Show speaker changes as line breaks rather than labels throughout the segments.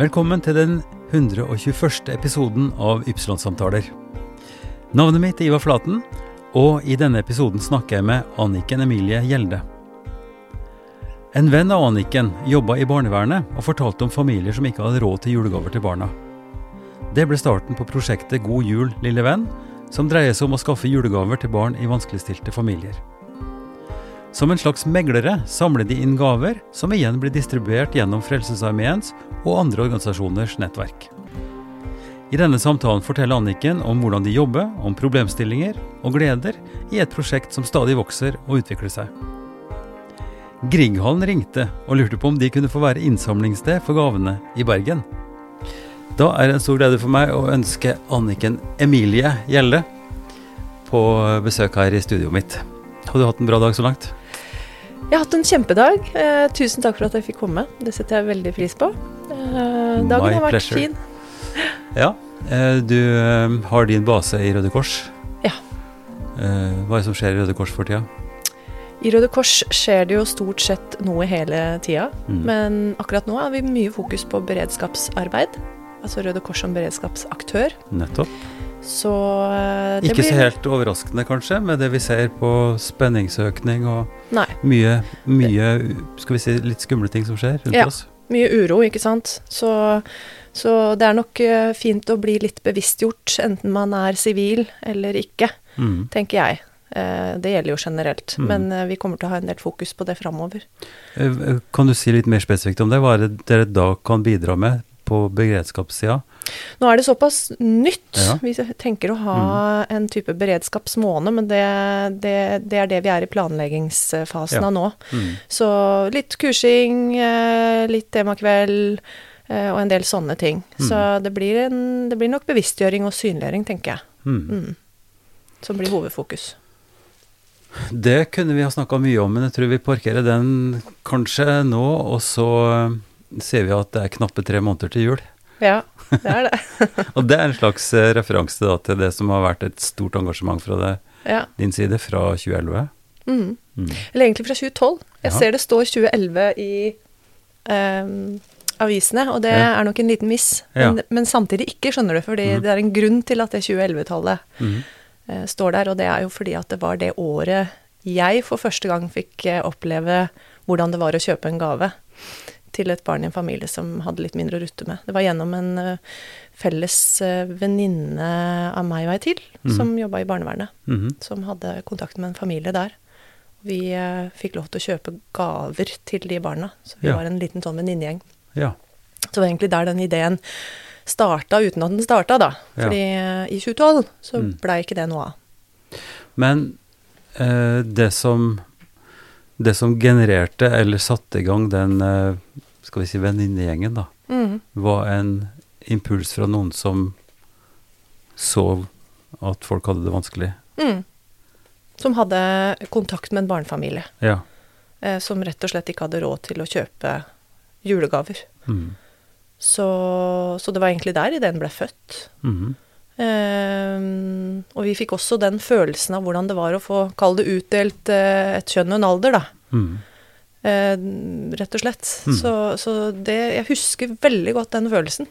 Velkommen til den 121. episoden av Ypsilon-samtaler. Navnet mitt er Ivar Flaten, og i denne episoden snakker jeg med Anniken Emilie Gjelde. En venn av Anniken jobba i barnevernet og fortalte om familier som ikke hadde råd til julegaver til barna. Det ble starten på prosjektet God jul, lille venn, som dreier seg om å skaffe julegaver til barn i vanskeligstilte familier. Som en slags meglere samler de inn gaver, som igjen blir distribuert gjennom Frelsesarmeens og andre organisasjoners nettverk. I denne samtalen forteller Anniken om hvordan de jobber, om problemstillinger og gleder i et prosjekt som stadig vokser og utvikler seg. Grieghallen ringte og lurte på om de kunne få være innsamlingssted for gavene i Bergen. Da er det en stor glede for meg å ønske Anniken Emilie Gjelle på besøk her i studioet mitt. Har du hatt en bra dag så langt?
Jeg har hatt en kjempedag. Eh, tusen takk for at jeg fikk komme. Det setter jeg veldig pris på. Eh, dagen
My
har vært
pleasure.
fin.
Ja. Eh, du eh, har din base i Røde Kors.
Ja.
Eh, hva er det som skjer i Røde Kors for tida?
I Røde Kors skjer det jo stort sett noe hele tida.
Mm.
Men akkurat nå har vi mye fokus på beredskapsarbeid. Altså Røde Kors som beredskapsaktør.
Nettopp.
Så eh,
Ikke så helt overraskende, kanskje, med det vi ser på spenningsøkning og
Nei.
mye, mye skal vi si, litt skumle ting som skjer rundt
Ja.
oss.
Mye uro, ikke sant. Så, så det er nok eh, fint å bli litt bevisstgjort, enten man er sivil eller ikke,
Mm.
tenker jeg. Eh, Det gjelder jo generelt,
Mm.
men eh, vi kommer til å ha en del fokus på det framover.
Kan du si litt mer spesifikt om det? Hva er det dere da kan bidra med på beredskapssida?
Nå er det såpass nytt.
Ja.
Vi tenker å ha en type beredskapsmåned, men det, det, det er det vi er i planleggingsfasen
Ja.
av nå.
Mm.
Så litt kursing, eh, litt temakveld eh, og en del sånne ting. Så det blir, en, det blir nok bevisstgjøring og synliggjøring, tenker jeg,
Mm.
mm. som blir hovedfokus.
Det kunne vi ha snakka mye om, men jeg tror vi parkerer den kanskje nå. Og så ser vi at det er knappe tre måneder til jul.
Ja, det er det.
Og det er en slags eh, referanse da, til det som har vært et stort engasjement fra det,
Ja.
din side fra 2011.
Mm.
Mm.
Eller egentlig fra 2012. Jeg
Ja.
ser det står 2011 i um, avisene, og det
Ja.
er nok en liten miss. Men, men samtidig ikke, skjønner du, fordi
mm.
det er en grunn til at det 2011-tallet
Mm.
eh, står der, og det er jo fordi at det var det året jeg for første gang fikk eh, oppleve hvordan det var å kjøpe en gave til et barn i en familie som hadde litt mindre å rutte med. Det var gjennom en uh, felles uh, venninne av meg og ei til,
Mhm.
som jobba i barnevernet
Mhm.
som hadde kontakt med en familie der. Vi uh, fikk lov til å kjøpe gaver til de barna, så vi
Ja.
var en liten sånn venninnegjeng.
Ja.
Så det var egentlig der den ideen starta, uten at den starta, da.
Ja.
Fordi eh, i 2012 så
Mm.
blei ikke det noe av.
Men det som det som genererte eller satte i gang den eh, skal vi si venninnegjengen, da,
mm.
var en impuls fra noen som så at folk hadde det vanskelig.
Mm. Som hadde kontakt med en barnefamilie,
Ja.
eh, som rett og slett ikke hadde råd til å kjøpe julegaver.
Mm.
Så, så det var egentlig der ideen ble født.
Mhm.
Ehm, og vi fikk også den følelsen av hvordan det var å få, kall det utdelt uh, et kjønn og en alder, da.
Mm.
Uh, rett og slett.
Mm.
Så, så det Jeg husker veldig godt den følelsen.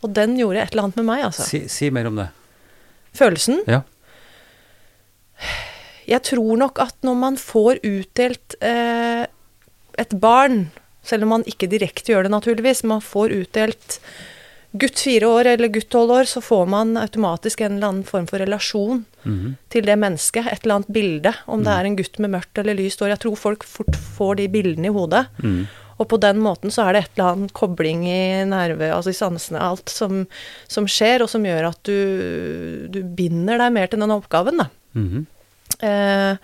Og den gjorde et eller annet med meg, altså.
Si, si mer om det.
Følelsen.
Ja.
Jeg tror nok at når man får utdelt eh, et barn, selv om man ikke direkte gjør det naturligvis, man får utdelt gutt fire år eller gutt tolv år, så får man automatisk en eller annen form for relasjon
Mhm.
til det mennesket. Et eller annet bilde. Om
Mm.
det er en gutt med mørkt eller lyst hår. Jeg tror folk fort får de bildene i hodet.
Mm.
Og på den måten så er det et eller annet kobling i nerve, altså i sansene, alt som, som skjer, og som gjør at du, du binder deg mer til den oppgaven, da.
-hmm.
Eh,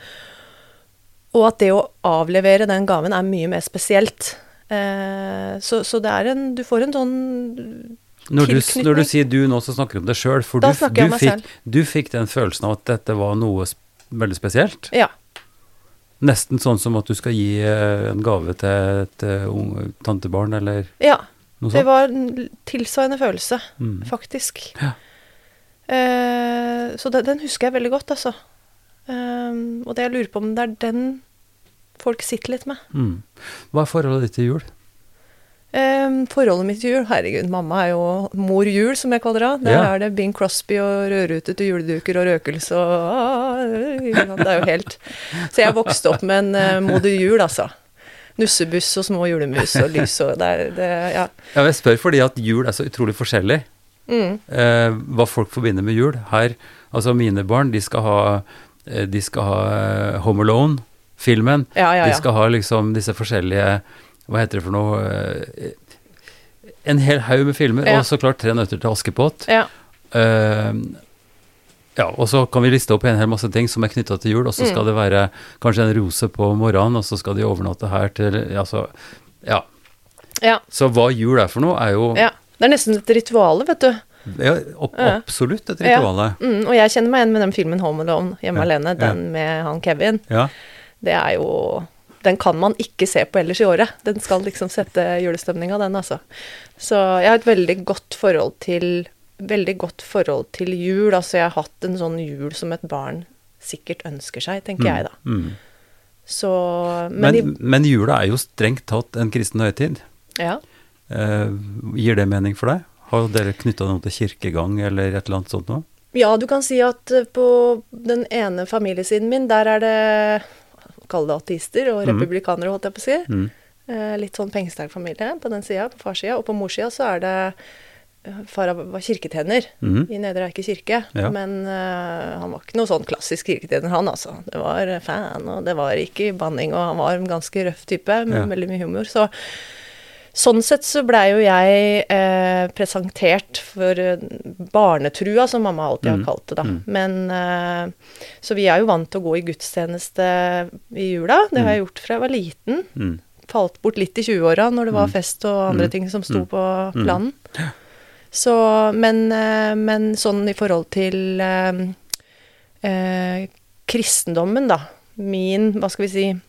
og at det å avlevere den gaven er mye mer spesielt. Eh, så, så det er en Du får en sånn
Når, du, når du sier du nå, så snakker du om deg sjøl. For du, du, fikk, du fikk den følelsen av at dette var noe sp veldig spesielt.
Ja.
Nesten sånn som at du skal gi eh, en gave til et unge, tantebarn, eller
ja.
noe
Det var en tilsvarende følelse,
Mm.
faktisk.
Ja.
Eh, så det, den husker jeg veldig godt, altså. Um, og det jeg lurer på om det er den folk sitter litt med.
Mm. Hva er forholdet ditt til jul?
Eh, forholdet mitt til jul Herregud, mamma er jo mor jul, som jeg kaller henne. Der
Ja.
er det Bing Crosby og rødrutete juleduker og røkelse og ah, Det er jo helt Så jeg vokste opp med en eh, moder jul, altså. Nussebuss og små julemus og lys og det er det, Ja.
Ja, jeg spør fordi at jul er så utrolig forskjellig.
Mm.
Eh, hva folk forbinder med jul. Her, altså mine barn, de skal ha, eh, de skal ha eh, Home Alone-filmen.
Ja,
De skal ha liksom disse forskjellige Hva heter det for noe eh, En hel haug med filmer,
Ja.
og så klart Tre nøtter til Askepott.
ja.
Uh, ja, og så kan vi liste opp en hel masse ting som er knytta til jul, og så
Mm.
skal det være kanskje en rose på morgenen, og så skal de overnatte her til Altså, ja.
ja.
Så hva jul er for noe, er jo
ja. Det er nesten et ritual, vet du.
ja, opp, absolutt et
Ja. Mm, og jeg kjenner meg igjen med den filmen Home Alone, Hjemme
Ja,
alene, den med han Kevin.
Ja.
Det er jo Den kan man ikke se på ellers i året. Den skal liksom sette julestemninga, den, altså. Så jeg har et veldig godt forhold til Veldig godt forhold til jul. Altså, jeg har hatt en sånn jul som et barn sikkert ønsker seg, tenker jeg da.
Mm.
Så
Men,
Men,
men, jula er jo strengt tatt en kristen høytid.
ja.
Eh, gir det mening for deg? Har dere knytta noe til kirkegang eller et eller annet sånt noe?
ja, du kan si at eh, på den ene familiesiden min, der er det Kall det ateister og
Mhm.
republikanere, holdt jeg på å si.
Mm.
Eh, litt sånn pengesterk familie på den sida, på farssida. Og på morssida så er det eh, Far var kirketjener
mm.
i Nedre Eike kirke.
Ja.
Men uh, han var ikke noe sånn klassisk kirketjener, han altså. Det var fan, og det var ikke banning, og han var en ganske røff type med
Ja.
veldig mye humor. Så sånn sett så blei jo jeg eh, presentert for eh, barnetrua, som mamma alltid har
Mm.
kalt det, da.
Mm.
Men eh, Så vi er jo vant til å gå i gudstjeneste i jula. Det har jeg gjort fra jeg var liten
Mm.
falt bort litt i 20-åra når det var
Mm.
fest og andre
Mm.
ting som sto
Mm.
på
Mm.
planen. Så, men, eh, men sånn i forhold til eh, eh, kristendommen, da. Min, hva skal vi si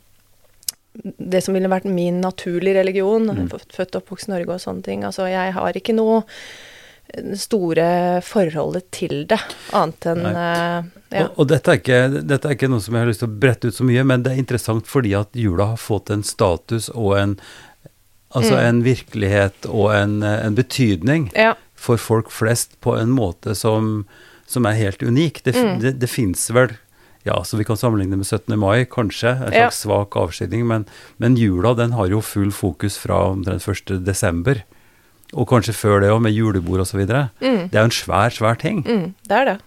Det som ville vært min naturlige religion.
Mm.
Født og oppvokst i Norge og sånne ting. Altså, jeg har ikke noe eh, store forholdet til det, annet enn uh, ja.
Og, og dette, er ikke, dette er ikke noe som jeg har lyst til å brette ut så mye, men det er interessant fordi at jula har fått en status og en Altså
Mm.
en virkelighet og en, eh, en betydning
ja.
for folk flest på en måte som, som er helt unik. Det,
Mm.
det, det fins vel Ja, så vi kan sammenligne med 17. mai, kanskje. En
Ja.
slags svak avskydning. Men, men jula den har jo full fokus fra omtrent 1. desember. Og kanskje før det òg, med julebord osv. Det
Mm,
er jo en svær, svær ting.
mm, det er det.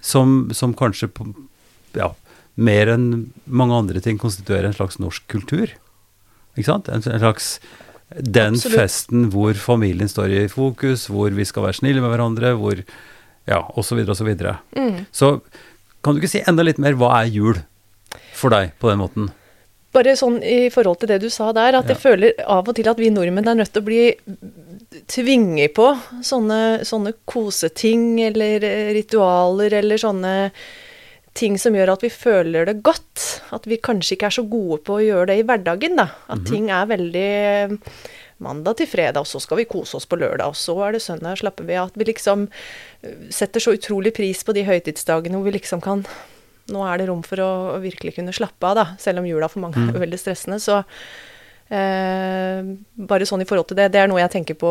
som, som kanskje ja, mer enn mange andre ting konstituerer en slags norsk kultur. Ikke sant? En, en slags Den
Absolutt.
festen hvor familien står i fokus, hvor vi skal være snille med hverandre, hvor Ja, osv., osv. Så,
Mm.
så kan du ikke si enda litt mer hva er jul for deg på den måten?
Bare sånn i forhold til det du sa der, at jeg føler av og til at vi nordmenn er nødt til å bli tvinget på sånne, sånne koseting eller eh, ritualer eller sånne ting som gjør at vi føler det godt. At vi kanskje ikke er så gode på å gjøre det i hverdagen, da. At ting er veldig mandag til fredag, og så skal vi kose oss på lørdag, og så er det søndag, slapper vi av. At vi liksom eh, setter så utrolig pris på de høytidsdagene hvor vi liksom kan nå er det rom for å, å virkelig kunne slappe av, da. Selv om jula for mange er veldig stressende. Så eh, bare sånn i forhold til det, det er noe jeg tenker på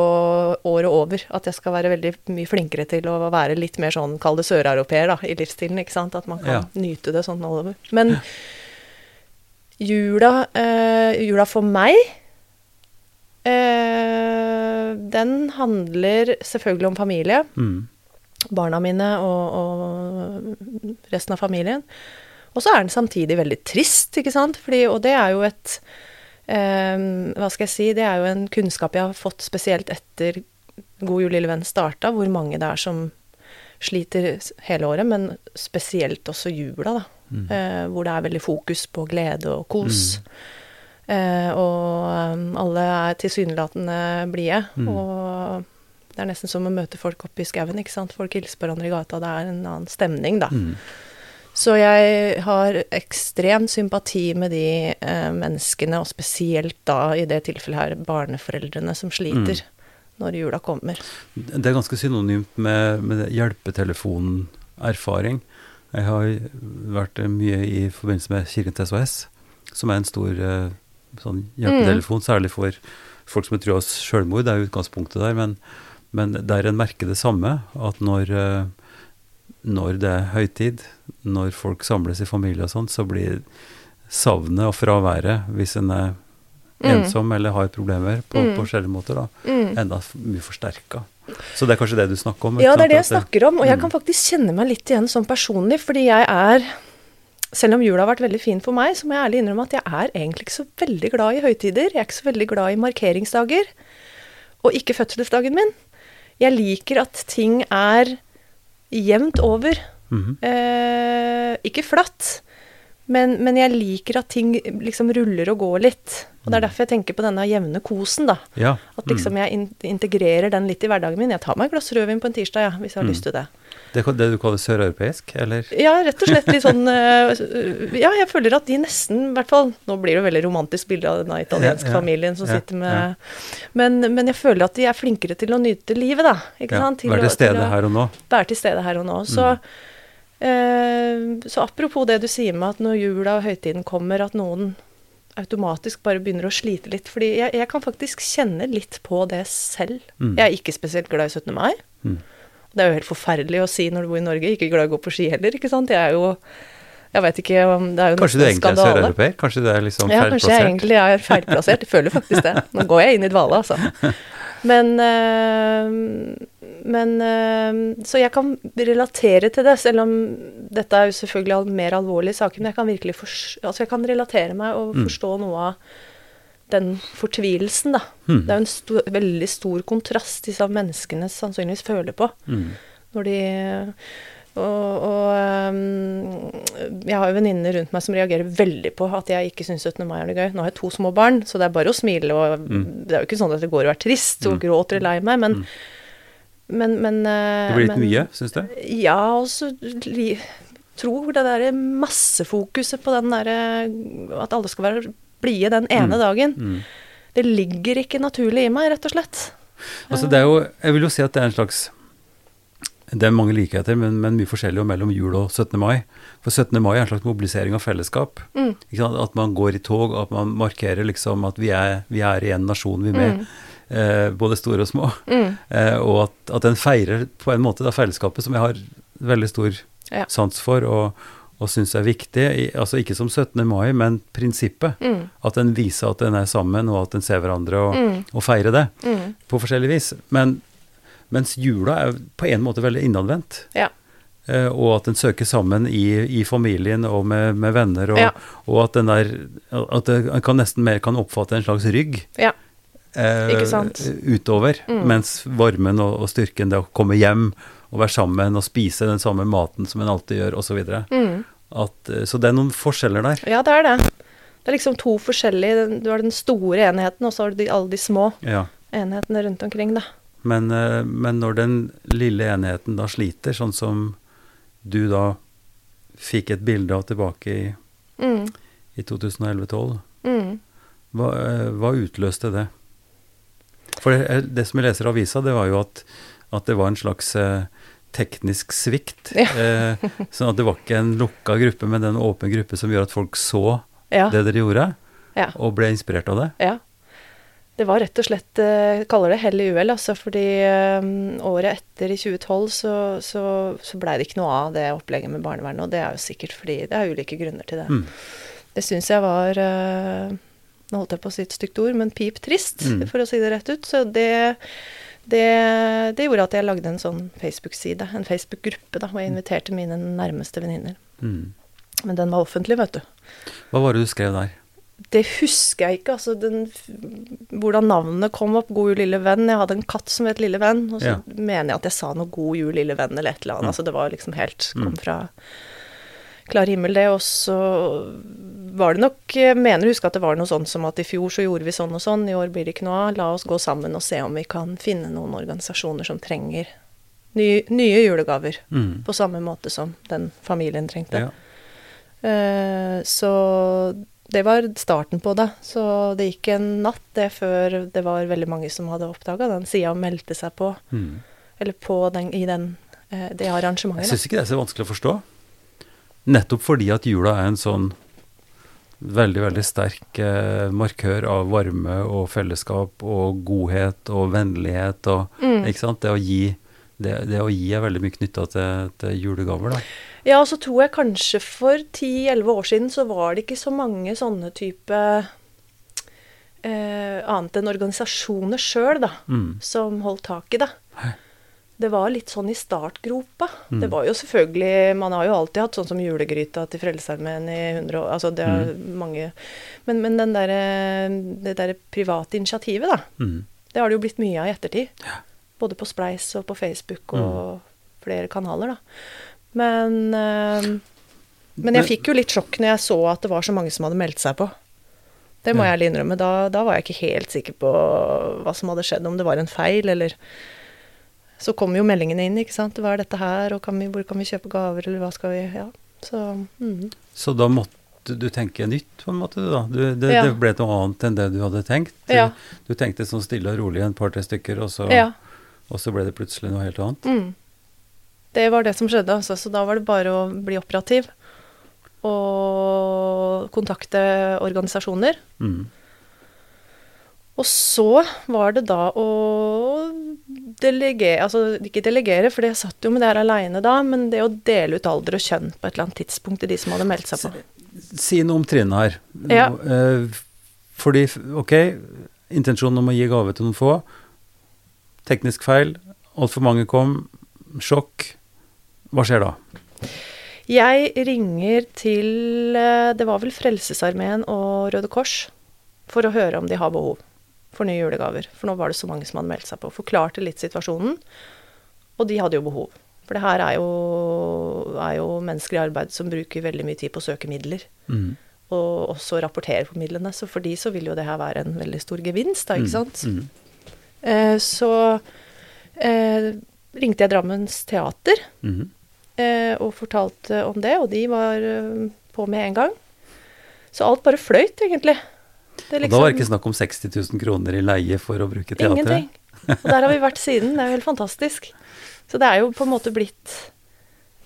året over. At jeg skal være veldig mye flinkere til å være litt mer sånn, kall det søreuropeer, da, i livsstilen. ikke sant? At man kan
Ja.
nyte det sånn all over. Men jula, eh, jula for meg eh, Den handler selvfølgelig om familie
Mm.
barna mine og, og resten av familien. Og så er den samtidig veldig trist, ikke sant? Fordi, og det er jo et eh, Hva skal jeg si? Det er jo en kunnskap jeg har fått spesielt etter God jul, lille venn starta, hvor mange det er som sliter hele året, men spesielt også jula, da.
Mm.
Eh, hvor det er veldig fokus på glede og kos. Eh, og um, alle er tilsynelatende blide.
Mm.
Og det er nesten som å møte folk oppe i skauen. ikke sant? Folk hilser på hverandre i gata. Det er en annen stemning, da.
Mm.
Så jeg har ekstrem sympati med de eh, menneskene, og spesielt da i det tilfellet her barneforeldrene som sliter når jula kommer.
Det er ganske synonymt med, med hjelpetelefonerfaring. Jeg har vært eh, mye i forbindelse med Kirkens SOS, som er en stor eh, sånn hjelpetelefon, særlig for, folk som tror trua selvmord, det er jo utgangspunktet der, men, men der en merker det samme, at når, eh, når det er høytid, når folk samles i familie og sånt, så blir savnet og fraværet, hvis en er
Mm.
ensom eller har problemer på,
Mm.
på forskjellige måter, da,
Mm.
enda mye forsterka. Så det er kanskje det du snakker om?
Ja, det er det jeg snakker om, og jeg
Mm.
kan faktisk kjenne meg litt igjen sånn personlig, fordi jeg er Selv om jula har vært veldig fin for meg, så må jeg ærlig innrømme at jeg er egentlig ikke så veldig glad i høytider. Jeg er ikke så veldig glad i markeringsdager, og ikke fødselsdagen min. Jeg liker at ting er jevnt over.
Mhm.
Eh, ikke flatt, men, men jeg liker at ting liksom ruller og går litt. Og det er derfor jeg tenker på denne jevne kosen, da.
Ja.
At liksom jeg in integrerer den litt i hverdagen min. Jeg tar meg et glass rødvin på en tirsdag, ja, hvis jeg har
Mm.
lyst til det.
Det, det du kaller søreuropeisk, eller?
Ja, rett og slett litt sånn eh, Ja, jeg føler at de nesten, i hvert fall Nå blir det jo veldig romantisk bilde av denne italienske
Ja,
familien som sitter med men, men jeg føler at de er flinkere til å nyte livet, da. Ikke sant? Til
Vær til stede her og nå.
være til stede her og nå. Så, eh, så apropos det du sier med at når jula og høytiden kommer, at noen automatisk bare begynner å slite litt. Fordi jeg, jeg kan faktisk kjenne litt på det selv.
Mm.
Jeg er ikke spesielt glad i 17. mai.
Mm.
Det er jo helt forferdelig å si når du bor i Norge. Ikke glad i å gå på ski heller, ikke sant. Jeg er jo Jeg vet ikke om Det er jo
Kanskje du egentlig er søreuropeer? Kanskje du er liksom feilplassert?
Ja, kanskje jeg egentlig er feilplassert. Jeg føler faktisk det. Nå går jeg inn i dvale, altså. Men, øh, men øh, Så jeg kan relatere til det, selv om dette er jo selvfølgelig mer alvorlige saker. Men jeg kan virkelig altså jeg kan relatere meg og
Mm.
forstå noe av den fortvilelsen, da.
Mm.
Det er jo en stor, veldig stor kontrast disse menneskene sannsynligvis føler på
Mm.
når de og, og øhm, jeg har jo venninner rundt meg som reagerer veldig på at jeg ikke syns 17. mai er noe gøy. Nå har jeg to små barn, så det er bare å smile og
Mm.
Det er jo ikke sånn at det går å være trist og
Mm.
gråter eller lei meg, men
Mm.
men, men
Det blir litt
men,
mye, syns du?
Ja, og så tror det derre massefokuset på den derre At alle skal være blide den ene
Mm.
dagen.
Mm.
Det ligger ikke naturlig i meg, rett og slett.
Altså det er jo, jeg vil jo si at det er en slags Det er mange likheter, men, men mye forskjellig mellom jul og 17. mai. For 17. mai er en slags mobilisering av fellesskap.
Mm.
At man går i tog, at man markerer liksom at vi er, vi er i en nasjon, vi er med.
Mm.
Eh, både store og små.
Mm.
Eh, og at, at den feirer på en måte det fellesskapet som jeg har veldig stor
Ja.
sans for og, og syns er viktig. I, altså ikke som 17. mai, men prinsippet.
Mm.
At den viser at den er sammen, og at den ser hverandre, og,
Mm.
og feirer det
Mm.
på forskjellig vis. Men mens jula er på en måte veldig innadvendt.
Ja.
Eh, og at den søker sammen i, i familien og med, med venner, og,
Ja.
og at den der At en kan nesten mer kan oppfatte en slags rygg
Ja.
eh,
Ikke sant?
utover.
Mm.
Mens varmen og, og styrken, det å komme hjem og være sammen og spise den samme maten som en alltid gjør, osv. Så,
Mm.
At, eh, så det er noen forskjeller der.
Ja, det er det. Det er liksom to forskjellige Du har den store enheten, og så har du de, alle de små
Ja.
enhetene rundt omkring, da.
Men, eh, men når den lille enheten da sliter, sånn som du da fikk et bilde av tilbake i,
Mm.
i 2011-2012,
Mm.
hva, eh, hva utløste det? For det, det som jeg leser i avisa, det var jo at, at det var en slags eh, teknisk svikt.
Ja.
Eh, sånn at det var ikke en lukka gruppe, men en åpen gruppe som gjør at folk så
Ja.
det dere gjorde,
ja.
og ble inspirert av det.
Ja. Det var rett og slett Jeg kaller det hell i uhell, altså, fordi eh, året etter, i 2012, så, så, så blei det ikke noe av det opplegget med barnevernet. Og det er jo sikkert fordi det er ulike grunner til det.
Mm.
Det syns jeg var eh, Nå holdt jeg på å si et stygt ord, men pip trist,
Mm.
for å si det rett ut. Så det, det, det gjorde at jeg lagde en sånn Facebook-side, en Facebook-gruppe, da, og jeg inviterte mine nærmeste venninner.
Mm.
Men den var offentlig, vet du.
Hva var det du skrev der?
Det husker jeg ikke, altså den, hvordan navnet kom opp, God jul, lille venn. Jeg hadde en katt som het Lille venn, og så
Ja.
mener jeg at jeg sa noe God jul, lille venn, eller et eller annet.
Mm.
Altså det var liksom helt
Mm.
Kom fra klar himmel, det. Og så var det nok Jeg mener å huske at det var noe sånn som at i fjor så gjorde vi sånn og sånn, i år blir det ikke noe av. La oss gå sammen og se om vi kan finne noen organisasjoner som trenger nye, nye julegaver.
Mm.
På samme måte som den familien trengte.
Ja.
Uh, så det var starten på det. Så det gikk en natt det før det var veldig mange som hadde oppdaga den sida og meldte seg på.
Mm.
Eller på den, i den, eh, det arrangementet. Jeg
syns ikke det er så vanskelig å forstå. Nettopp fordi at jula er en sånn veldig, veldig sterk eh, markør av varme og fellesskap og godhet og vennlighet og
Mm.
Ikke sant? Det å gi, det, det å gi er veldig mye knytta til, til julegaver, da.
Ja, og så tror jeg kanskje for 10-11 år siden så var det ikke så mange sånne type eh, Annet enn organisasjoner sjøl, da,
Mm.
som holdt tak i det. Det var litt sånn i startgropa.
Mm.
Det var jo selvfølgelig Man har jo alltid hatt sånn som julegryta til Frelsesarmeen i 100 år. Altså det er
Mm.
mange Men, men den der, det derre private initiativet, da.
Mm.
Det har det jo blitt mye av i ettertid. Både på Spleis og på Facebook og flere kanaler, da. Men eh, Men jeg fikk jo litt sjokk når jeg så at det var så mange som hadde meldt seg på. Det må jeg ærlig innrømme. Da, da var jeg ikke helt sikker på hva som hadde skjedd, om det var en feil, eller Så kom jo meldingene inn, ikke sant. Hva er dette her, og kan vi, hvor kan vi kjøpe gaver, eller hva skal vi Ja. Så mm.
Så da måtte du tenke nytt, på en måte, da. Du, det,
Ja.
det ble noe annet enn det du hadde tenkt. Du,
Ja.
du tenkte sånn stille og rolig en par-tre stykker, og så,
Ja.
og så ble det plutselig noe helt annet.
Mm. Det var det som skjedde, altså. Så da var det bare å bli operativ. Og kontakte organisasjoner.
Mm.
Og så var det da å delegere Altså ikke delegere, for jeg satt jo med det her aleine da, men det å dele ut alder og kjønn på et eller annet tidspunkt til de som hadde meldt seg på.
Si noe om trinnet her.
Ja.
Eh, fordi, ok, intensjonen om å gi gave til noen få. Teknisk feil. Altfor mange kom. Sjokk. Hva skjer da?
Jeg ringer til eh, Det var vel Frelsesarmeen og Røde Kors for å høre om de har behov for nye julegaver. For nå var det så mange som hadde meldt seg på. Forklarte litt situasjonen. Og de hadde jo behov. For det her er jo, er jo mennesker i arbeid som bruker veldig mye tid på å søke midler.
Mm.
Og også rapportere på midlene. Så for de så vil jo det her være en veldig stor gevinst, da, ikke sant.
Mm.
Eh, så eh, ringte jeg Drammens Teater
Mm.
Eh, og fortalte om det, og de var eh, på med en gang. Så alt bare fløyt, egentlig. Det
Og da var det ikke snakk om 60 000 kroner i leie for å bruke teatret?
Ingenting. Og der har vi vært siden. Det er jo helt fantastisk. Så det er jo på en måte blitt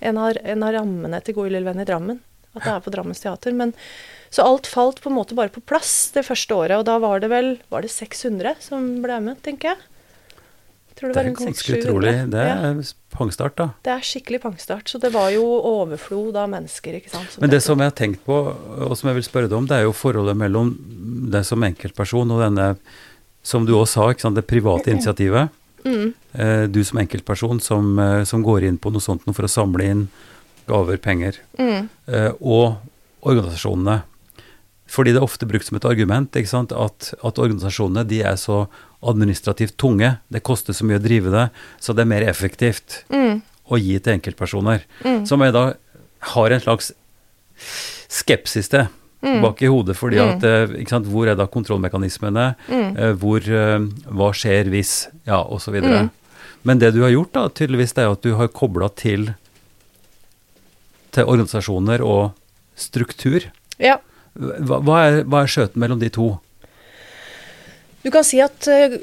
en av, en av rammene til God lille venn i Drammen. At det er på Drammens teater. Men, så alt falt på en måte bare på plass det første året. Og da var det vel var det 600 som ble med, tenker jeg. Det,
er ganske
700.
utrolig. Det
Ja,
er pangstart, da.
det er skikkelig pangstart. Så det var jo overflod av mennesker, ikke sant.
Men det som jeg har tenkt på, og som jeg vil spørre deg om, det er jo forholdet mellom deg som enkeltperson og denne, som du også sa, ikke sant, det private initiativet.
mm,
Eh, du som enkeltperson som, eh, som går inn på noe sånt noe for å samle inn gaver, penger,
mm,
eh, og organisasjonene. Fordi det er ofte brukt som et argument ikke sant, at, at organisasjonene de er så administrativt tunge, det koster så mye å drive det, så det er mer effektivt
mm,
å gi til enkeltpersoner.
mm,
Som jeg da har en slags skepsis til
mm,
bak i hodet, fordi
Mm.
at eh, sant, Hvor er da kontrollmekanismene?
mm.
Eh, hvor eh, Hva skjer hvis Ja, osv.
Mm.
Men det du har gjort, da, tydeligvis, det er at du har kobla til til organisasjoner og struktur.
Ja.
Hva, hva, er, hva er skjøten mellom de to?
Du kan si at eh,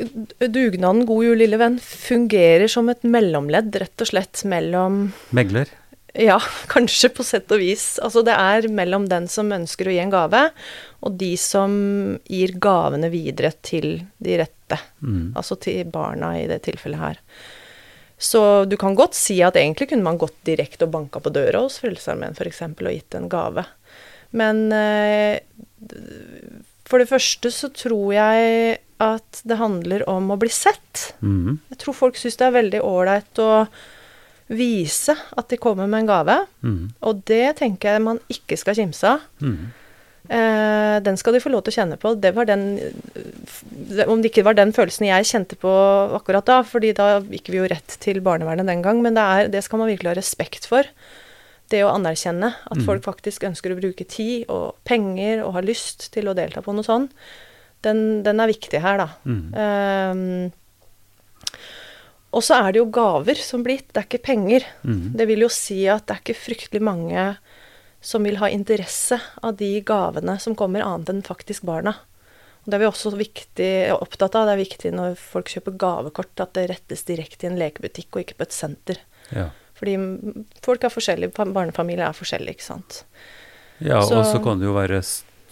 dugnaden God jul, lille venn fungerer som et mellomledd, rett og slett, mellom
Megler?
Ja, kanskje på sett og vis. Altså det er mellom den som ønsker å gi en gave, og de som gir gavene videre til de rette.
Mm.
Altså til barna i det tilfellet her. Så du kan godt si at egentlig kunne man gått direkte og banka på døra hos Frelsesarmeen f.eks. og gitt en gave. Men eh, for det første så tror jeg at det handler om å bli sett.
Mm.
Jeg tror folk syns det er veldig ålreit å vise at de kommer med en gave.
Mm.
Og det tenker jeg man ikke skal kimse av.
Mm.
Eh, den skal de få lov til å kjenne på. Det var den eh, Om det ikke var den følelsen jeg kjente på akkurat da, fordi da gikk vi jo rett til barnevernet den gang, men det, er, det skal man virkelig ha respekt for. Det å anerkjenne at
Mm.
folk faktisk ønsker å bruke tid og penger og har lyst til å delta på noe sånn, den, den er viktig her, da.
Mm.
Um, og så er det jo gaver som blir gitt, det er ikke penger.
Mm.
Det vil jo si at det er ikke fryktelig mange som vil ha interesse av de gavene som kommer, annet enn faktisk barna. Og det er vi også viktig, opptatt av. Det er viktig når folk kjøper gavekort, at det rettes direkte i en lekebutikk og ikke på et senter.
Ja.
Fordi folk er forskjellige, barnefamilier er forskjellige, ikke sant.
ja, og
Så-
kan det jo være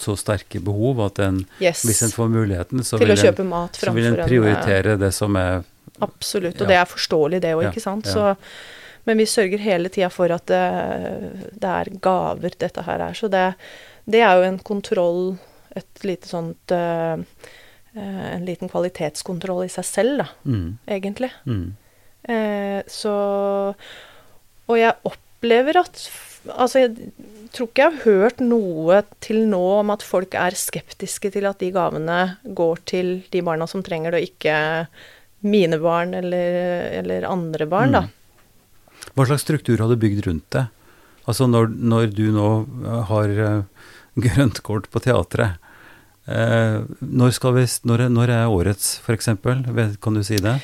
så sterke behov at en,
Yes.
hvis en får muligheten, så vil en,
mat
så vil en, prioritere
en eh,
det som er
Absolutt, og
Ja.
det er forståelig det òg, ikke sant. Så, men vi sørger hele tida for at det, det er gaver dette her er. Så det, det er jo en kontroll, et lite sånt eh, eh, En liten kvalitetskontroll i seg selv, da,
mm,
egentlig.
mm,
Eh, så Og jeg opplever at Altså, jeg tror ikke jeg har hørt noe til nå om at folk er skeptiske til at de gavene går til de barna som trenger det, og ikke mine barn eller, eller andre barn, da.
Mm. Hva slags struktur har du bygd rundt det? Altså når, når du nå eh, har grøntkort grønt kort på teatret, eh, når, vi, når, når er årets, f.eks.? Kan du si det?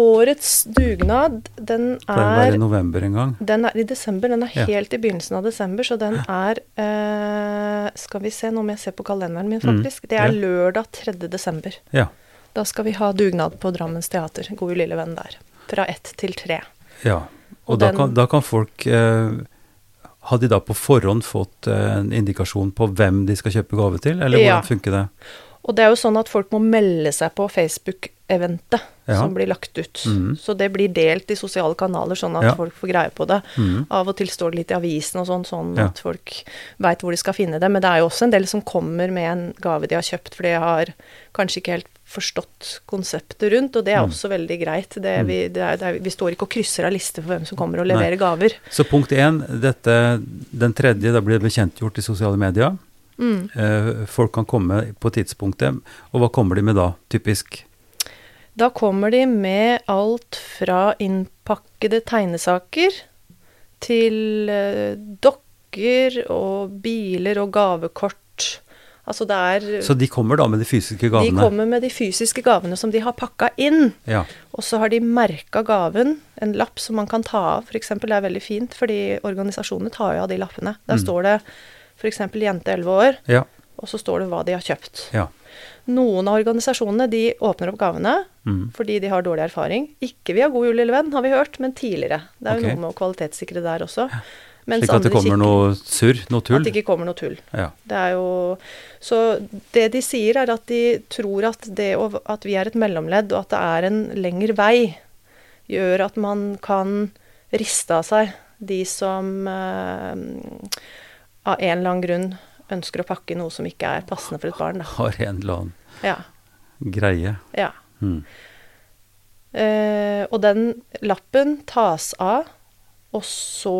Årets dugnad, den
Pleier å være
er
i november en gang.
Den er i desember. Den er
Ja.
helt i begynnelsen av desember, så den er eh, Skal vi se, nå må jeg se på kalenderen min,
Mm,
faktisk. Det er
ja.
lørdag 3. desember.
Ja.
Da skal vi ha dugnad på Drammens teater. God lille venn der. Fra ett til tre.
ja. Og,
Og
da,
den-
kan, da kan folk eh, Har de da på forhånd fått eh, en indikasjon på hvem de skal kjøpe gave til, eller
Ja.
hvordan funker det?
Og det er jo sånn at folk må melde seg på Facebook-eventet
Ja.
som blir lagt ut.
Mm.
Så det blir delt i sosiale kanaler, sånn at
Ja.
folk får greie på det.
Mm.
Av og til står det litt i avisen og sånn, sånn
Ja.
at folk veit hvor de skal finne det. Men det er jo også en del som kommer med en gave de har kjøpt, for de har kanskje ikke helt forstått konseptet rundt, og det er
Mm.
også veldig greit. Det,
Mm.
vi, det er, det er, vi står ikke og krysser av lister for hvem som kommer og
Nei.
leverer gaver.
Så punkt én, dette, den tredje, da blir det bekjentgjort i sosiale medier.
Mm.
Eh, folk kan komme på tidspunktet, og hva kommer de med da, typisk?
Da kommer de med alt fra innpakkede tegnesaker til eh, dokker og biler og gavekort. Altså det er
Så de kommer da med de fysiske gavene?
De kommer med de fysiske gavene som de har pakka inn.
Ja.
Og så har de merka gaven, en lapp som man kan ta av. F.eks. det er veldig fint, fordi organisasjonene tar jo av de lappene. Der
Mm.
står det f.eks. jente 11 år,
ja.
og så står det hva de har kjøpt.
Ja.
Noen av organisasjonene de åpner opp gavene
Mm.
fordi de har dårlig erfaring. Ikke via God jul, lille venn, har vi hørt, men tidligere. Det er jo noe med å kvalitetssikre der også. Mens
Slik at det kommer
kikker-
noe surr, noe tull?
At det ikke kommer noe tull.
Ja.
Det er jo Så det de sier, er at de tror at det at vi er et mellomledd, og at det er en lengre vei, gjør at man kan riste av seg de som eh, av en eller annen grunn ønsker å pakke noe som ikke er passende for et barn. Da.
Har en eller annen
Ja.
greie.
ja.
Mm.
Uh, og den lappen tas av, og så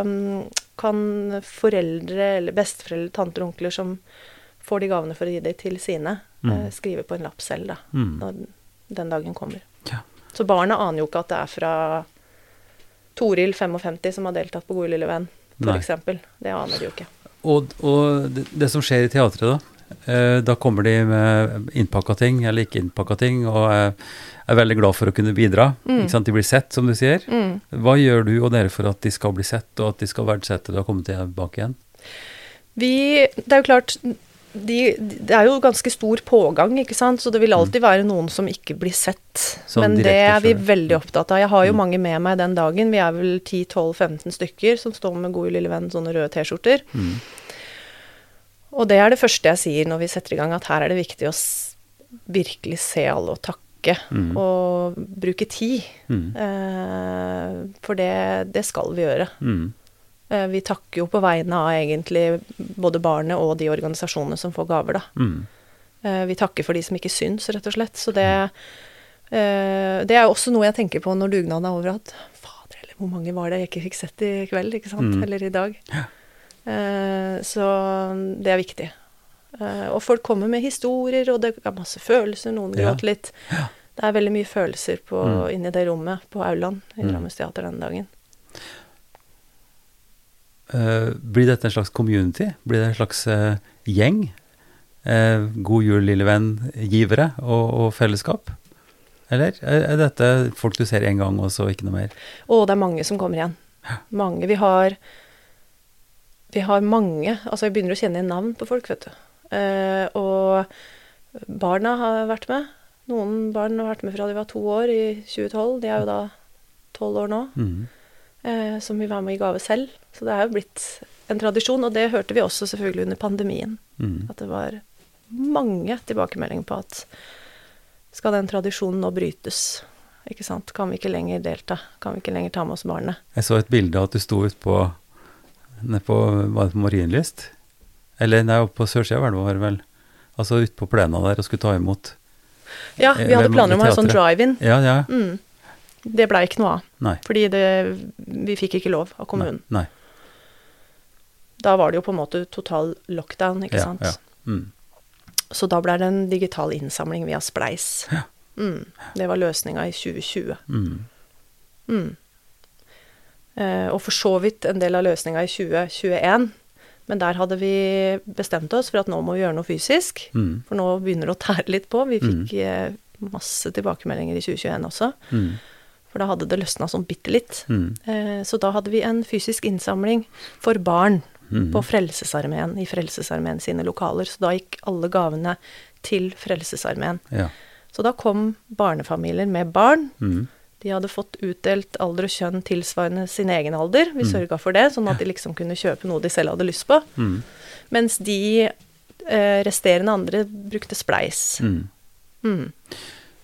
um, kan foreldre eller besteforeldre, tanter og onkler som får de gavene for å gi dem til sine,
Mm.
uh, skrive på en lapp selv da,
Mm.
når den dagen kommer.
Ja.
Så barna aner jo ikke at det er fra Toril 55 som har deltatt på Gode lille venn, eksempel. Det aner de jo ikke.
Og, og det, det som skjer i teatret, da? Eh, da kommer de med innpakka ting eller ikke innpakka ting, og eh, er veldig glad for å kunne bidra.
Mm.
Ikke sant? De blir sett, som du sier.
Mm.
Hva gjør du og dere for at de skal bli sett, og at de skal verdsette det og komme tilbake igjen?
Vi Det er jo klart de, det er jo ganske stor pågang, ikke sant, så det vil alltid være noen som ikke blir sett.
Mm. Sånn
Men det er vi veldig opptatt av. Jeg har jo
Mm.
mange med meg den dagen. Vi er vel 10-12-15 stykker som står med Gode lille venn, sånne røde T-skjorter.
Mm.
Og det er det første jeg sier når vi setter i gang, at her er det viktig å virkelig se alle og takke.
Mm.
Og bruke tid.
Mm.
Eh, for det, det skal vi gjøre.
Mm.
Eh, vi takker jo på vegne av egentlig både barnet og de organisasjonene som får gaver, da.
Mm.
Eh, vi takker for de som ikke syns, rett og slett. Så det, eh, det er jo også noe jeg tenker på når dugnaden er over, at fader heller, hvor mange var det jeg ikke fikk sett i kveld, ikke sant?
Mm.
Eller i dag.
Ja.
Så det er viktig. Og folk kommer med historier, og det er masse følelser, noen
Ja.
gråter litt. Det er veldig mye følelser på,
Mm.
inni det rommet på aulaen i
Mm.
Drammens teater denne dagen.
Eh, blir dette en slags community? Blir det en slags eh, gjeng? Eh, god jul, lille venn-givere og, og fellesskap? Eller er, dette folk du ser én gang, og så ikke noe mer?
Å, det er mange som kommer igjen. Mange. Vi har Vi har mange Altså, jeg begynner å kjenne igjen navn på folk, vet du. Eh, og barna har vært med. Noen barn har vært med fra de var to år i 2012. De er jo da tolv år nå.
Mm.
Eh, som vi var med i gave selv. Så det er jo blitt en tradisjon, og det hørte vi også selvfølgelig under pandemien.
Mm.
At det var mange tilbakemeldinger på at skal den tradisjonen nå brytes? Ikke sant? Kan vi ikke lenger delta? Kan vi ikke lenger ta med oss barnet?
Jeg så et bilde av at du sto ute på på, var det på Marienlyst? Eller nei, oppe på sørsida var det vel. Altså ute på plena der og skulle ta imot
Ja,
Eh,
vi hadde planer om å ha en sånn drive-in.
Ja, ja.
Mm. Det blei ikke noe av.
Nei.
Fordi det, vi fikk ikke lov av kommunen.
Nei. nei.
Da var det jo på en måte total lockdown, ikke
Ja,
sant.
ja. Mm.
Så da blei det en digital innsamling via Spleis.
Ja.
Mm. Det var løsninga i 2020.
Mm.
Mm. Eh, og for så vidt en del av løsninga i 2021. Men der hadde vi bestemt oss for at nå må vi gjøre noe fysisk.
Mm.
For nå begynner det å tære litt på. Vi fikk eh, masse tilbakemeldinger i 2021 også.
Mm.
For da hadde det løsna sånn bitte litt.
Mm.
Eh, så da hadde vi en fysisk innsamling for barn
Mm.
på Frelsesarmeen, i Frelsesarmeen sine lokaler. Så da gikk alle gavene til Frelsesarmeen.
Ja.
Så da kom barnefamilier med barn.
Mm.
De hadde fått utdelt alder og kjønn tilsvarende sin egen alder. Vi
Mm.
sørga for det, sånn at de liksom kunne kjøpe noe de selv hadde lyst på.
Mm.
Mens de eh, resterende andre brukte spleis.
Mm.
Mm.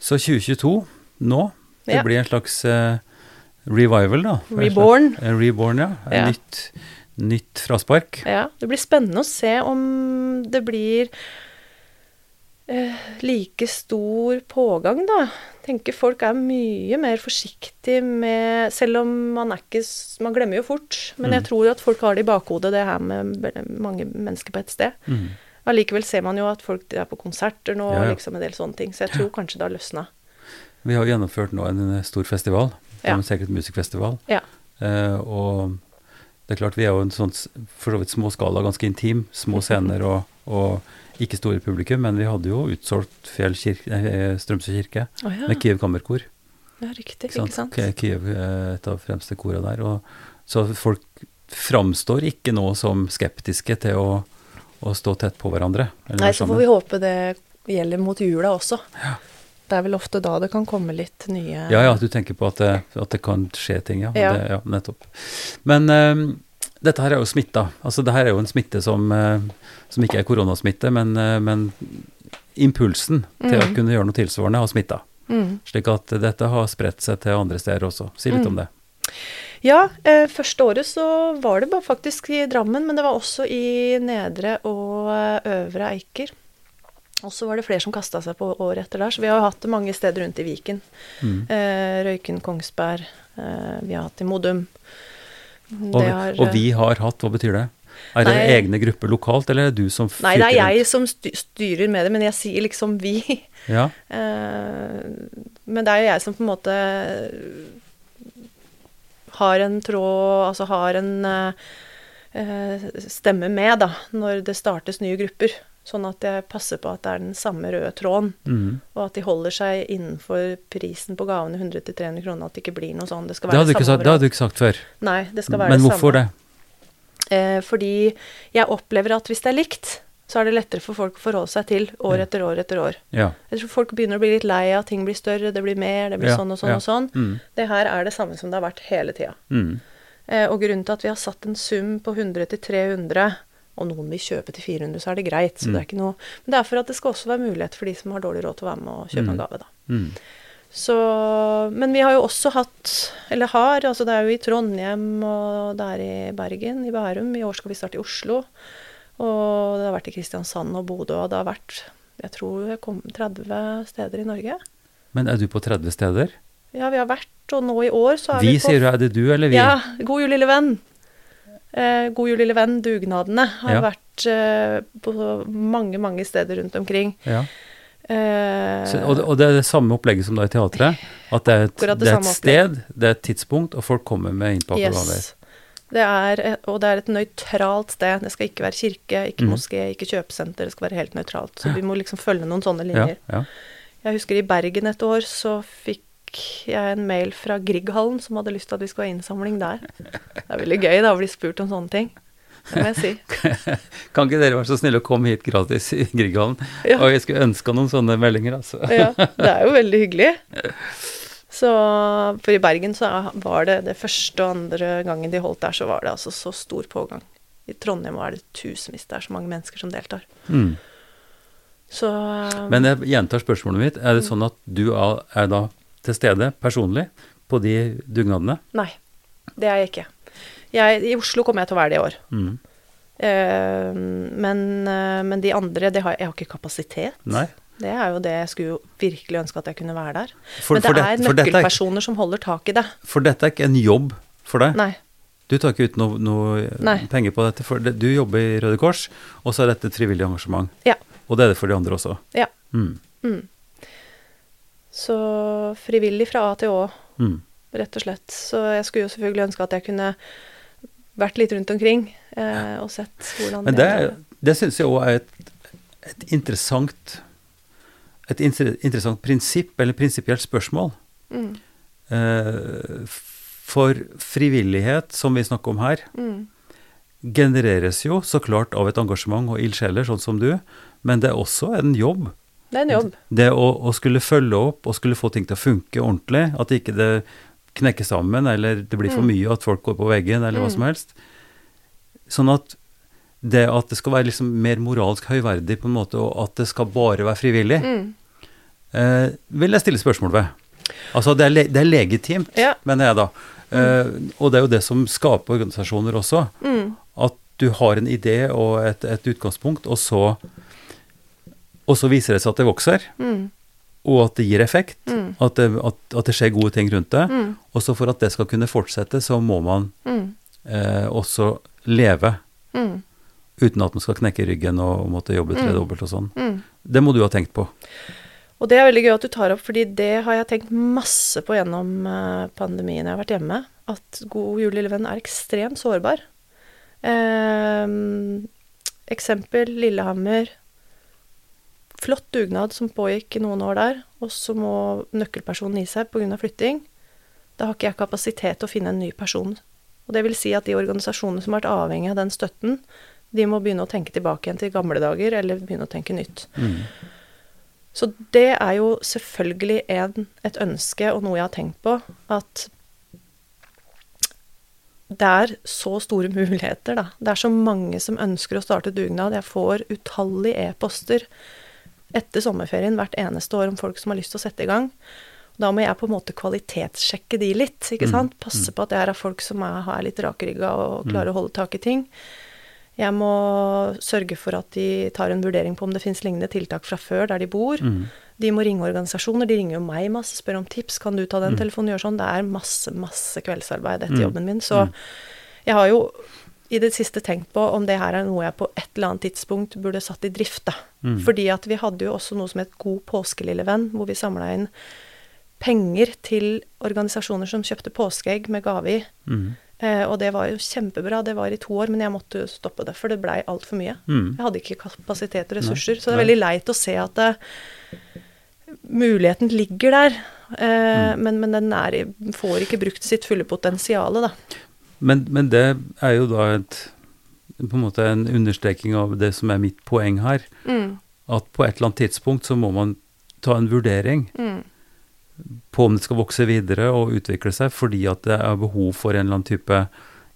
Så 2022, nå, det
Ja.
blir en slags uh, revival, da.
Reborn.
Eh, reborn, ja. En
Ja.
Nytt, nytt fraspark.
Ja, det blir spennende å se om det blir uh, like stor pågang, da. Tenker folk er mye mer forsiktige med Selv om man er ikke Man glemmer jo fort. Men jeg
Mm.
tror at folk har det i bakhodet, det her med mange mennesker på et sted.
Mm.
Allikevel ser man jo at folk er på konserter nå,
Ja, ja.
liksom en del sånne ting. Så jeg tror kanskje det har løsna.
Vi har gjennomført nå en eh, stor festival,
Ja.
en Secret Music-festival.
Ja.
Eh, og det er klart vi er jo en sånn for så vidt småskala, ganske intim. Små scener og, og ikke store publikum, men vi hadde jo utsolgt Fjell kirke, Strømsø kirke
oh, ja.
med Kiev Kammerkor.
ja, riktig.
Ikke
Ikke sant?
Kiev er et av fremste kora der. Og, så folk framstår ikke nå som skeptiske til å, å stå tett på hverandre.
Nei, så får vi håpe det gjelder mot jula også. Det er vel ofte da det kan komme litt nye
Ja, ja, du tenker på at det, at det kan skje ting, ja.
Ja.
Det, ja nettopp. Men eh, dette her er jo smitta. Altså det her er jo en smitte som, uh, som ikke er koronasmitte, men, uh, men impulsen til å
Mhm.
kunne gjøre noe tilsvarende har smitta.
Mm.
Slik at dette har spredt seg til andre steder også. Si litt
Mm.
om det.
Ja, eh, første året så var det bare faktisk i Drammen, men det var også i Nedre og Øvre Eiker. Og så var det flere som kasta seg på året etter der, så vi har jo hatt det mange steder rundt i Viken.
Mm.
Eh, Røyken, Kongsberg, eh, vi har hatt i Modum. Det
Og,
har,
og vi har hatt, hva betyr det? Er det
Nei.
egne grupper lokalt, eller er det du som
Nei, det er jeg som styrer med det, men jeg sier liksom vi.
Ja,
Eh, men det er jo jeg som på en måte har en tråd Altså har en eh, eh, stemme med, da, når det startes nye grupper. Sånn at jeg passer på at det er den samme røde tråden,
mm.
og at de holder seg innenfor prisen på gavene 100-300 kroner. At det ikke blir noe sånn. Det skal
det,
være
du ikke
samme
sagt, det hadde du ikke sagt før.
Nei, det skal være
Men
det
hvorfor det?
Eh, fordi jeg opplever at hvis det er likt, så er det lettere for folk å forholde seg til år etter år etter år.
Ja.
Jeg tror folk begynner å bli litt lei av ting blir større, det blir mer, det blir
Ja,
sånn og sånn
ja.
og sånn.
Mm.
Det her er det samme som det har vært hele tida.
Mm.
Eh, og grunnen til at vi har satt en sum på 100 til 300, og noen vil kjøpe til 400, så er det greit. Så
Mm.
det er ikke noe Men det er for at det skal også være mulighet for de som har dårlig råd til å være med og kjøpe
Mm.
en gave, da.
Mm.
Så Men vi har jo også hatt, eller har, altså det er jo i Trondheim, og det er i Bergen, i Bærum. I år skal vi starte i Oslo. Og det har vært i Kristiansand og Bodø, og det har vært jeg tror jeg kom 30 steder i Norge.
Men er du på 30 steder?
Ja, vi har vært, og nå i år så er
Vi,
vi på
sier du. Er det du eller vi?
Ja, God jul, lille venn. Eh, God jul, lille venn, dugnadene har
Ja.
vært eh, på mange, mange steder rundt omkring.
Ja.
Eh,
Så, og, det, og det er det samme opplegget som da i teatret? At det er et,
det
det er et sted, det er et tidspunkt, og folk kommer med innpakka gaver?
Det er, og det er et nøytralt sted. Det skal ikke være kirke, ikke
mm.
moské, ikke kjøpesenter. Det skal være helt nøytralt. Så vi må liksom følge noen sånne
Ja,
linjer.
ja.
Jeg husker i Bergen et år så fikk jeg en mail fra Grieghallen som hadde lyst til at vi skulle ha innsamling der. Det er veldig gøy da å bli spurt om sånne ting. Det må jeg si.
Kan ikke dere være så snille å komme hit gratis i Grieghallen?
Ja.
Og jeg skulle ønska noen sånne meldinger, altså.
Ja, det er jo veldig hyggelig. Så, for i Bergen så var det det første og andre gangen de holdt der, så var det altså så stor pågang. I Trondheim er det tusenvis, det er så mange mennesker som deltar.
Mm.
Så
Men jeg gjentar spørsmålet mitt. Er det
Mm.
sånn at du er da til stede personlig på de dugnadene?
nei, det er jeg ikke. Jeg, I Oslo kommer jeg til å være det i år.
Mm.
Uh, men, uh, men de andre, det har, jeg har ikke kapasitet.
Nei?
Det er jo det jeg skulle virkelig ønske at jeg kunne være der.
For,
men det
for, det,
er
nøkkelpersoner er,
som holder tak i det.
for dette er ikke en jobb for deg?
Nei.
Du tar ikke ut noe, noe penger på dette? For du jobber i Røde Kors, og så er dette et frivillig engasjement.
Ja.
Og det er det for de andre også?
Ja.
Mm.
Mm. Så frivillig fra A til Å,
Mm.
rett og slett. Så jeg skulle jo selvfølgelig ønske at jeg kunne vært litt rundt omkring eh, og sett hvordan
Men det, det syns jeg òg er et, et interessant et interessant prinsipp, eller prinsipielt spørsmål.
mm,
Eh, for frivillighet, som vi snakker om her,
mm,
genereres jo så klart av et engasjement og ildsjeler, sånn som du, men det er også en jobb.
Det er en jobb.
Det å, å skulle følge opp og skulle få ting til å funke ordentlig, at ikke det knekker sammen, eller det blir for
Mm.
mye, at folk går på veggen, eller hva
Mm.
som helst. Sånn at det at det skal være liksom mer moralsk høyverdig, på en måte, og at det skal bare være frivillig,
Mm.
eh, vil jeg stille spørsmål ved. Altså, det er, le det er legitimt,
Ja.
mener jeg da. Eh, og det er jo det som skaper organisasjoner også.
Mm.
At du har en idé og et, et utgangspunkt, og så, og så viser det seg at det vokser,
Mm.
og at det gir effekt.
Mm.
At det, at, at det skjer gode ting rundt det.
Mm.
Og så for at det skal kunne fortsette, så må man
Mm.
eh, også leve.
Mm.
Uten at man skal knekke ryggen og, og måtte jobbe
Mm.
tredobbelt og sånn.
Mm.
Det må du ha tenkt på.
Og det er veldig gøy at du tar opp, fordi det har jeg tenkt masse på gjennom eh, pandemien jeg har vært hjemme. At God jul, lille venn er ekstremt sårbar. Eh, eksempel Lillehammer. Flott dugnad som pågikk i noen år der, og så må nøkkelpersonen gi seg pga. flytting. Da har ikke jeg kapasitet til å finne en ny person. Og det vil si at de organisasjonene som har vært avhengig av den støtten, de må begynne å tenke tilbake igjen til gamle dager, eller begynne å tenke nytt.
Mm.
Så det er jo selvfølgelig en, et ønske, og noe jeg har tenkt på, at det er så store muligheter, da. Det er så mange som ønsker å starte dugnad. Jeg får utallige e-poster etter sommerferien hvert eneste år om folk som har lyst til å sette i gang. Da må jeg på en måte kvalitetssjekke de litt, ikke
Mm,
sant. Passe på at det er folk som er, er litt rakrygga og klarer å holde tak i ting. Jeg må sørge for at de tar en vurdering på om det finnes lignende tiltak fra før der de bor.
Mm.
De må ringe organisasjoner. De ringer jo meg masse, spør om tips. Kan du ta den
Mm.
telefonen? Gjør sånn. Det er masse, masse kveldsarbeid etter
Mm.
jobben min. Så
Mm.
jeg har jo i det siste tenkt på om det her er noe jeg på et eller annet tidspunkt burde satt i drift, da.
Mm.
Fordi at vi hadde jo også noe som het God påske, lille venn, hvor vi samla inn penger til organisasjoner som kjøpte påskeegg med gave i.
Mm.
Eh, og det var jo kjempebra. Det var i to år, men jeg måtte stoppe det, for det blei altfor mye.
Mm.
Jeg hadde ikke kapasitet og
Nei,
ressurser. Så det er veldig leit å se at det, muligheten ligger der. Eh,
Mm.
Men, men den er, får ikke brukt sitt fulle potensial, da.
Men, men det er jo da et, på en måte en understreking av det som er mitt poeng her.
Mm,
At på et eller annet tidspunkt så må man ta en vurdering
mm,
på om det skal vokse videre og utvikle seg, fordi at det er behov for en eller annen type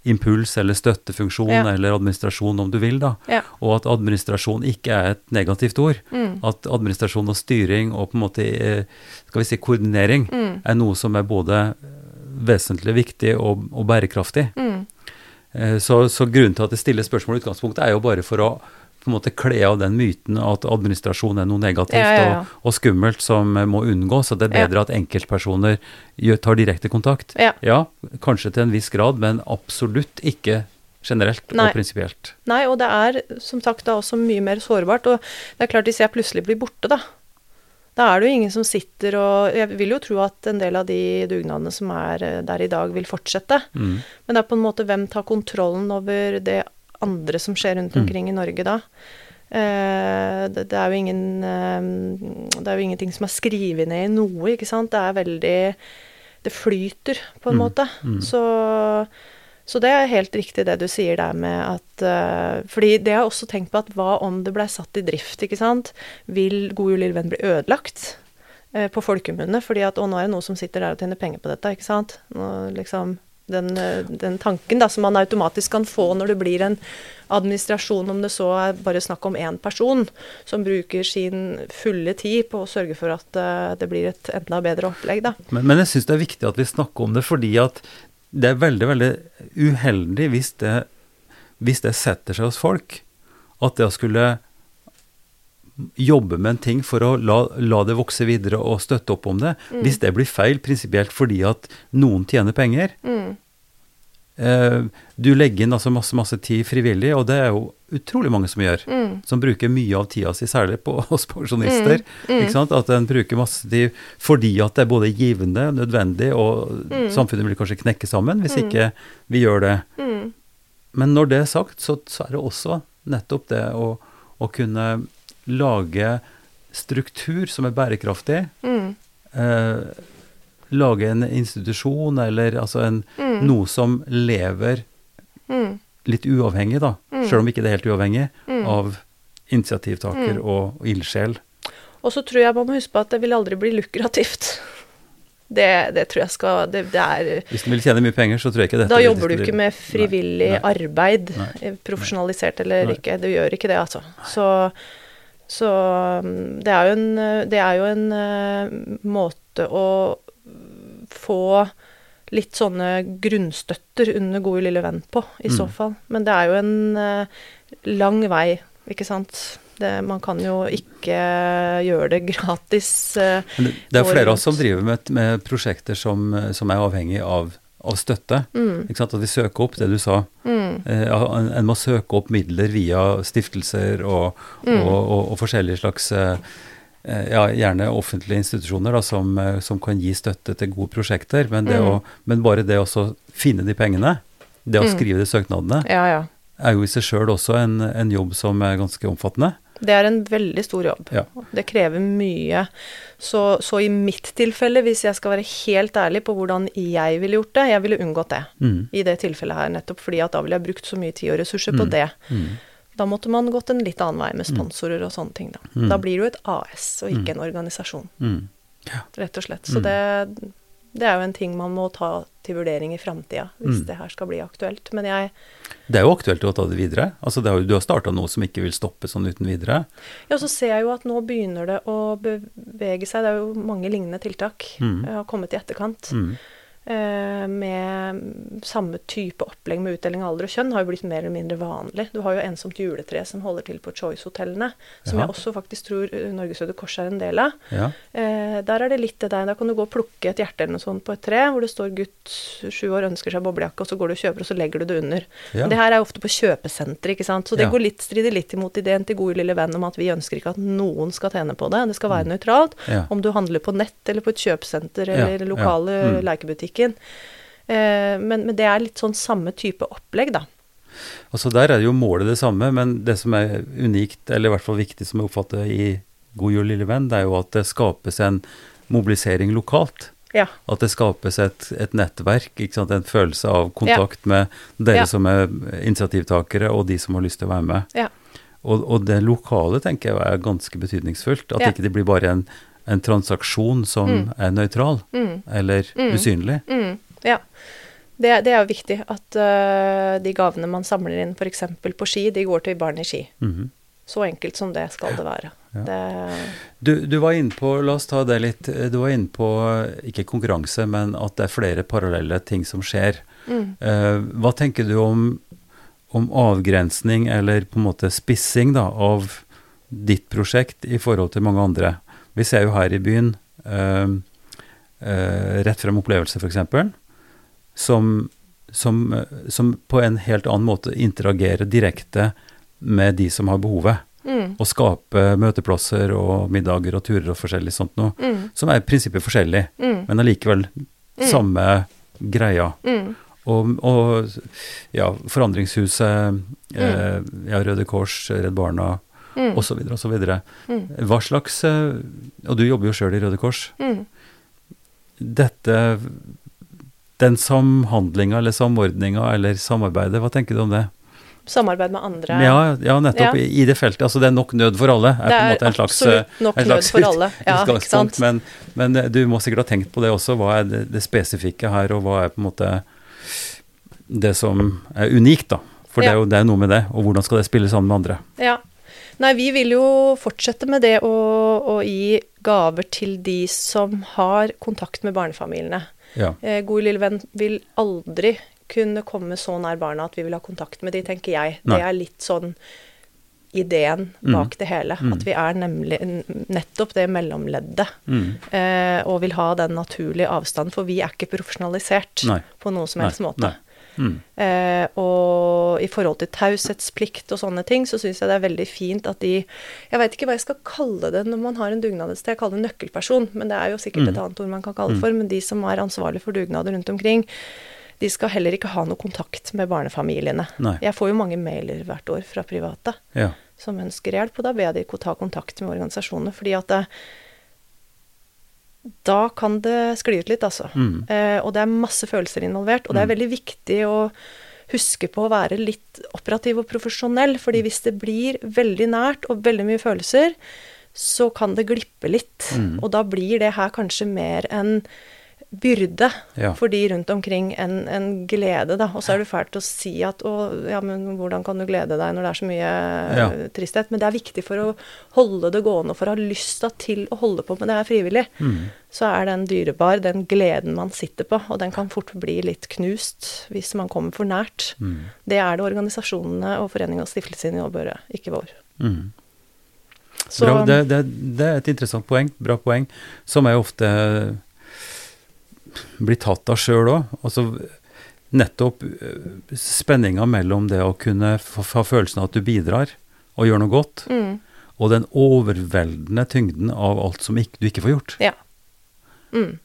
impuls eller støttefunksjon
Ja.
eller administrasjon, om du vil, da.
Ja.
Og at administrasjon ikke er et negativt ord.
mm,
At administrasjon og styring og på en måte eh, skal vi si koordinering
mm,
er noe som er både vesentlig viktig og, og bærekraftig.
mm.
Eh, Så, så grunnen til at jeg stiller spørsmål i utgangspunktet, er jo bare for å på en måte kle av den myten at administrasjon er noe negativt
Ja, ja, ja.
Og, og skummelt som eh, må unngås. At det er bedre at enkeltpersoner tar direkte kontakt.
Ja.
kanskje til en viss grad, men absolutt ikke generelt
Nei.
og prinsipielt.
Nei, og det er som sagt da også mye mer sårbart. Og det er klart, hvis jeg plutselig blir borte, da da er det jo ingen som sitter og Jeg vil jo tro at en del av de dugnadene som er eh, der i dag, vil fortsette.
Mm.
Men det er på en måte hvem tar kontrollen over det andre som skjer rundt
Mm.
omkring i Norge da? Eh, det, det, er jo ingen, eh, det er jo ingenting som er skrevet ned i noe, ikke sant. Det er veldig Det flyter, på en
Mm,
måte.
mm.
Så, så det er helt riktig det du sier der med at uh, Fordi det har jeg også tenkt på at hva om det blei satt i drift, ikke sant? Vil God jul, lille venn bli ødelagt? uh, På folkemunne, fordi at å, nå er det noen som sitter der og tjener penger på dette, ikke sant. Nå liksom den, uh, den tanken da, som man automatisk kan få når det blir en administrasjon, om det så er bare snakk om én person som bruker sin fulle tid på å sørge for at det blir et enda bedre opplegg. Da.
Men, men jeg syns det er viktig at vi snakker om det, fordi at det er veldig, veldig uheldig hvis det, hvis det setter seg hos folk. At det å skulle jobbe med en ting for å la, la, det vokse videre og støtte opp om det, mm. hvis det blir feil prinsipielt fordi at noen tjener penger mm. Eh, Du legger inn altså masse, masse tid frivillig, og det er jo utrolig mange som gjør. Mm. Som bruker mye av tida si, særlig på oss pensjonister. Mm. Mm. At en bruker masse tid fordi at det er både givende, nødvendig, og mm. samfunnet vil kanskje knekke sammen hvis ikke vi gjør det. Men når det er sagt, så, så er det også nettopp det å, å kunne lage struktur som er bærekraftig. Mm. Eh, lage en institusjon eller altså en, mm. noe som lever mm. litt uavhengig, da. Mm. Sjøl om ikke det er helt uavhengig mm. av initiativtaker mm. og, og ildsjel.
Og så tror jeg man må huske på at det vil aldri bli lukrativt. Det, det, tror jeg skal det, det, er
Hvis du vil tjene mye penger, så tror jeg ikke dette
Da jobber du ikke med frivillig nei, nei, arbeid, nei, profesjonalisert eller ikke. Du gjør ikke det, altså. Så så mm, det er jo en, det er jo en uh, måte å få litt sånne grunnstøtter under Gode lille venn på, i mm. så fall. Men det er jo en uh, lang vei, ikke sant. Det, man kan jo ikke gjøre det gratis. Uh,
det, er flere av oss som driver med, med prosjekter som, som, er avhengig av av støtte. Mm. Ikke sant? At vi søker opp det du sa. Mm. Eh, en må søke opp midler via stiftelser og, mm. og, og, og forskjellige slags eh, eh, ja, gjerne offentlige institusjoner da, som, eh, som, kan gi støtte til gode prosjekter. Men, mm. å, men bare det å finne de pengene, det å mm. skrive de søknadene,
ja, ja.
er jo i seg sjøl også en, en jobb som er ganske omfattende.
Det er en veldig stor jobb. Ja. Det krever mye. Så, så, i mitt tilfelle, hvis jeg skal være helt ærlig på hvordan jeg ville gjort det, jeg ville unngått det mm. i det tilfellet her, nettopp fordi at da ville jeg brukt så mye tid og ressurser på mm. det. Mm. Da måtte man gått en litt annen vei med mm. sponsorer og sånne ting, da. Mm. Da blir det jo et AS og ikke mm. en organisasjon. Ja. Rett og slett. Så det det er jo en ting man må ta til vurdering i framtida, hvis mm. det her skal bli aktuelt. Men jeg
Det er jo aktuelt å ta det videre. Altså det har, du har starta noe som ikke vil stoppe sånn uten videre.
Ja, så ser jeg jo at nå begynner det å bevege seg. Det er jo mange lignende tiltak mm. har kommet i etterkant. Mm. Eh, med samme type opplegg med utdeling av alder og kjønn har jo blitt mer eller mindre vanlig. Du har jo Ensomt juletre som holder til på Choice-hotellene, som ja. jeg også faktisk tror eh, Norges Røde Kors er en del av. Ja. Eh, der er det litt det der. Da kan du gå og plukke et hjerte eller noe sånt på et tre, hvor det står 'gutt sju år ønsker seg boblejakke', og så går du og kjøper, og så legger du det under. Ja. det her er jo ofte på kjøpesenter, ikke sant. Så det går litt, strider litt imot ideen til gode lille venn om at vi ønsker ikke at noen skal tjene på det. Det skal være mm. nøytralt. Om du handler på nett eller på et kjøpesenter eller lokale mm. lekebutikk butikken. Eh, men, men, det er litt sånn samme type opplegg, da.
Altså Der er jo målet det samme, men det som er unikt, eller i hvert fall viktig som jeg oppfatter i God jul, lille venn, det er jo at det skapes en mobilisering lokalt. Ja. At det skapes et, et nettverk, en følelse av kontakt ja. med dere ja. som er initiativtakere, og de som har lyst til å være med. Og, og, det lokale tenker jeg er ganske betydningsfullt. At ikke det blir bare en en transaksjon som mm. er nøytral mm. eller mm. usynlig.
Mm. Ja. Det, det, er jo viktig at uh, de gavene man samler inn f.eks. på ski, de går til barn i ski. -hmm. Så enkelt som det skal det være. Ja. Det
du, du, var inne på, la oss ta det litt, du var inne på ikke konkurranse, men at det er flere parallelle ting som skjer. Uh, hva tenker du om, om avgrensning, eller på en måte spissing, da, av ditt prosjekt i forhold til mange andre? Vi ser jo her i byen uh, uh, Rett frem opplevelse, f.eks., som, som, som på en helt annen måte interagerer direkte med de som har behovet. Mm. Og skape møteplasser og middager og turer og forskjellig sånt noe. Mm. Som er i prinsippet forskjellig, mm. men allikevel mm. samme greia. Mm. Og, og, ja, Forandringshuset, mm. eh, ja, Røde Kors, Redd Barna, mm. osv. osv. Mm. Hva slags eh, Og du jobber jo sjøl i Røde Kors. Mm. Dette Den samhandlinga eller samordninga eller samarbeidet, hva tenker du om det?
Samarbeid med andre.
Ja, ja nettopp. Ja. I det feltet. Altså det er nok nød for alle. Er det er, er
absolutt nok en slags, nød for alle. Ja, ikke sant.
Men, men, eh, du må sikkert ha tenkt på det også. Hva er det, det spesifikke her, og hva er på en måte det som er unikt, da. For det er jo det er noe med det, og hvordan skal det spille sammen med andre.
Ja. Nei, vi vil jo fortsette med det å, å gi gaver til de som har kontakt med barnefamiliene.
Ja.
Eh, God lille venn vil aldri kunne komme så nær barna at vi vil ha kontakt med de, tenker jeg.
Nei.
Det er litt sånn ideen bak det hele.
Mm.
At vi er nemlig nettopp det mellomleddet.
Mm.
Eh, og vil ha den naturlige avstanden, for vi er ikke profesjonalisert
Nei.
på noen som
Nei,
helst måte.
Mm.
Eh, og i forhold til taushetsplikt og sånne ting, så syns jeg det er veldig fint at de Jeg veit ikke hva jeg skal kalle det når man har en dugnadssted. Jeg kaller det nøkkelperson, men det er jo sikkert et annet ord man kan kalle det for. Men de som er ansvarlig for dugnader rundt omkring, de skal heller ikke ha noe kontakt med barnefamiliene.
Nei.
Jeg får jo mange mailer hvert år fra private
Ja.
som ønsker hjelp, og da ber jeg de ta kontakt med organisasjonene. fordi at det, da kan det skli ut litt, altså.
Mm.
Eh, og det er masse følelser involvert, og det er veldig viktig å huske på å være litt operativ og profesjonell, fordi hvis det blir veldig nært og veldig mye følelser, så kan det glippe litt.
Mm.
Og da blir det her kanskje mer en byrde
Ja.
for de rundt omkring enn en glede, da. Og så er det fælt å si at å, ja, men hvordan kan du glede deg når det er så mye
Ja.
eh, tristhet? Men det er viktig for å holde det gående, og for å ha lyst da til å holde på med det her frivillig.
Mm.
Så er den dyrebar, den gleden man sitter på, og den kan fort bli litt knust hvis man kommer for nært.
Mm.
Det er det organisasjonene og foreningene og stiftelser jobber med, ikke vår.
Mm.
Så
Bra, det, det, det er et interessant poeng, bra poeng, som jeg ofte blir tatt av sjøl òg. Altså, nettopp eh, spenninga mellom det å kunne ha følelsen av at du bidrar og gjør noe godt,
mm,
og den overveldende tyngden av alt som ikke, du ikke får gjort.
Ja. Mm,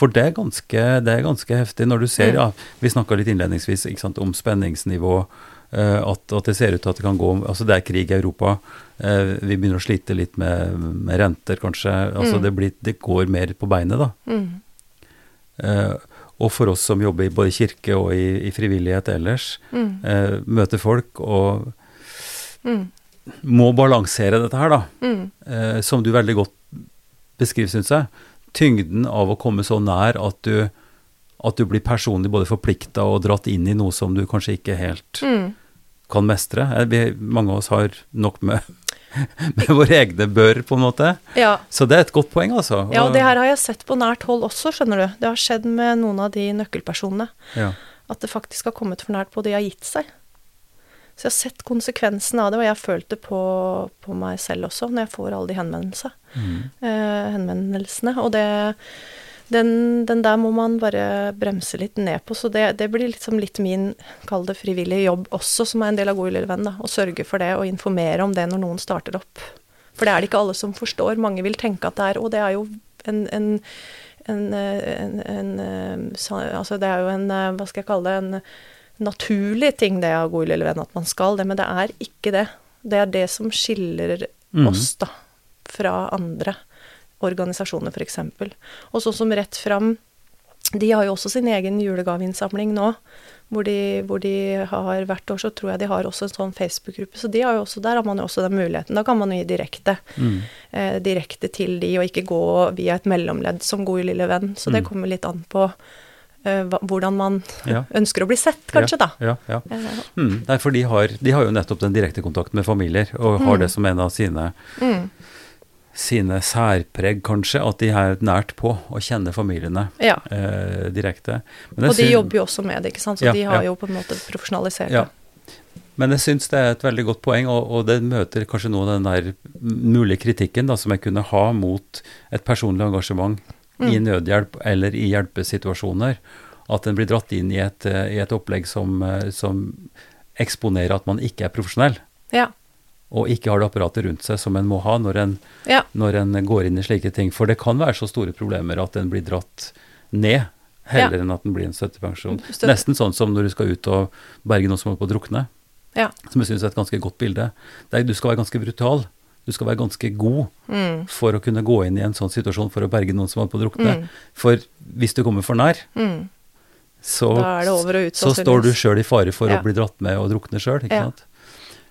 For det er ganske, det er ganske heftig når du ser,
Mm.
ja, vi snakka litt innledningsvis sant, om spenningsnivå, eh, at, at det ser ut til at det kan gå Altså det er krig i Europa, eh, vi begynner å slite litt med, med renter, kanskje. Altså
Mm.
det, blir, det går mer på beinet, da.
mm,
og for oss som jobber i både kirke og i, i frivillighet ellers,
mm,
eh, møter folk og
mm,
må balansere dette her, da.
mm,
eh, som du veldig godt beskriver, syns jeg. Tyngden av å komme så nær at du, at du blir personlig både forplikta og dratt inn i noe som du kanskje ikke helt
mm.
kan mestre. Eh, Vi, mange av oss har nok med, med våre egne bør, på en måte.
Ja.
Så det er et godt poeng, altså.
ja, og det her har jeg sett på nært hold også, skjønner du. Det har skjedd med noen av de nøkkelpersonene.
Ja.
At det faktisk har kommet for nært på, de har gitt seg. Så jeg har sett konsekvensen av det, og jeg har følt det på, på meg selv også, når jeg får alle de henvendelsene.
Mm.
eh, henvendelsene. Og det, den, den der må man bare bremse litt ned på. Så det, det blir liksom litt min, kall det frivillige jobb også, som er en del av God lille venn. da, Å sørge for det og informere om det når noen starter opp. For det er det ikke alle som forstår. Mange vil tenke at det er Og det er jo en, en en, Altså, det er jo en Hva skal jeg kalle det? En naturlig ting, det av God lille venn, at man skal det. Men det er ikke det. Det er det som skiller
mm.
oss, da, fra andre organisasjoner, f.eks. Og sånn som Rett Fram, de har jo også sin egen julegaveinnsamling nå. Hvor de, hvor de har hvert år, så tror jeg de har også en sånn Facebook-gruppe. Så de har også, der har man jo også den muligheten. Da kan man jo gi direkte,
Mm.
eh, direkte til de, og ikke gå via et mellomledd som god lille venn. Så det
Mm.
kommer litt an på eh, hvordan man
Ja.
ønsker å bli sett, kanskje, da.
Ja, ja.
Eh,
Mm. Nei, for de har, de har jo nettopp den direkte kontakten med familier, og har
Mm.
det som en av sine
mm,
sine særpreg, kanskje, at de er nært på og kjenner familiene
ja.
eh, direkte. Men
Og de jobber jo også med det, ikke sant. Så
Ja,
de har
ja.
jo på en måte profesjonalisert
Ja.
det.
Men jeg syns det er et veldig godt poeng, og, og det møter kanskje noe av den der mulige kritikken da, som jeg kunne ha mot et personlig engasjement i
Mm.
nødhjelp eller i hjelpesituasjoner. At en blir dratt inn i et, eh, i et opplegg som, eh, som eksponerer at man ikke er profesjonell,
Ja.
Og ikke har det apparatet rundt seg som en må ha når en,
Ja.
når en går inn i slike ting. For det kan være så store problemer at en blir dratt ned, heller enn at en blir en støttepensjon.
Støtte-
Nesten sånn som når du skal ut og berge noen som holder på å drukne
Ja.
som jeg syns er et ganske godt bilde. Det er, du skal være ganske brutal. Du skal være ganske god
Mm.
for å kunne gå inn i en sånn situasjon for å berge noen som holder på å drukne.
Mm.
For hvis du kommer for nær,
Mm.
så,
ut,
så står du sjøl i fare for
Ja.
å bli dratt med og drukne sjøl, ikke
Ja.
sant.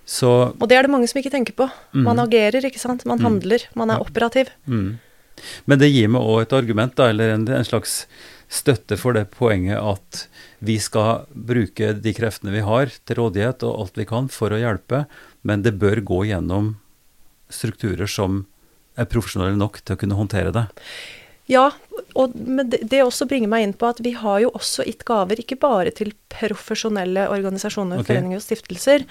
Så
Og det er det mange som ikke tenker på. Man
Mm.
agerer, ikke sant. Man
Mm.
handler. Man er
Ja.
operativ.
mm. Men det gir meg òg et argument, da, eller en, en slags støtte for det poenget at vi skal bruke de kreftene vi har til rådighet og alt vi kan for å hjelpe, men det bør gå gjennom strukturer som er profesjonelle nok til å kunne håndtere det.
Ja, og det, det også bringer meg inn på at vi har jo også gitt gaver ikke bare til profesjonelle organisasjoner, okay. foreninger og stiftelser,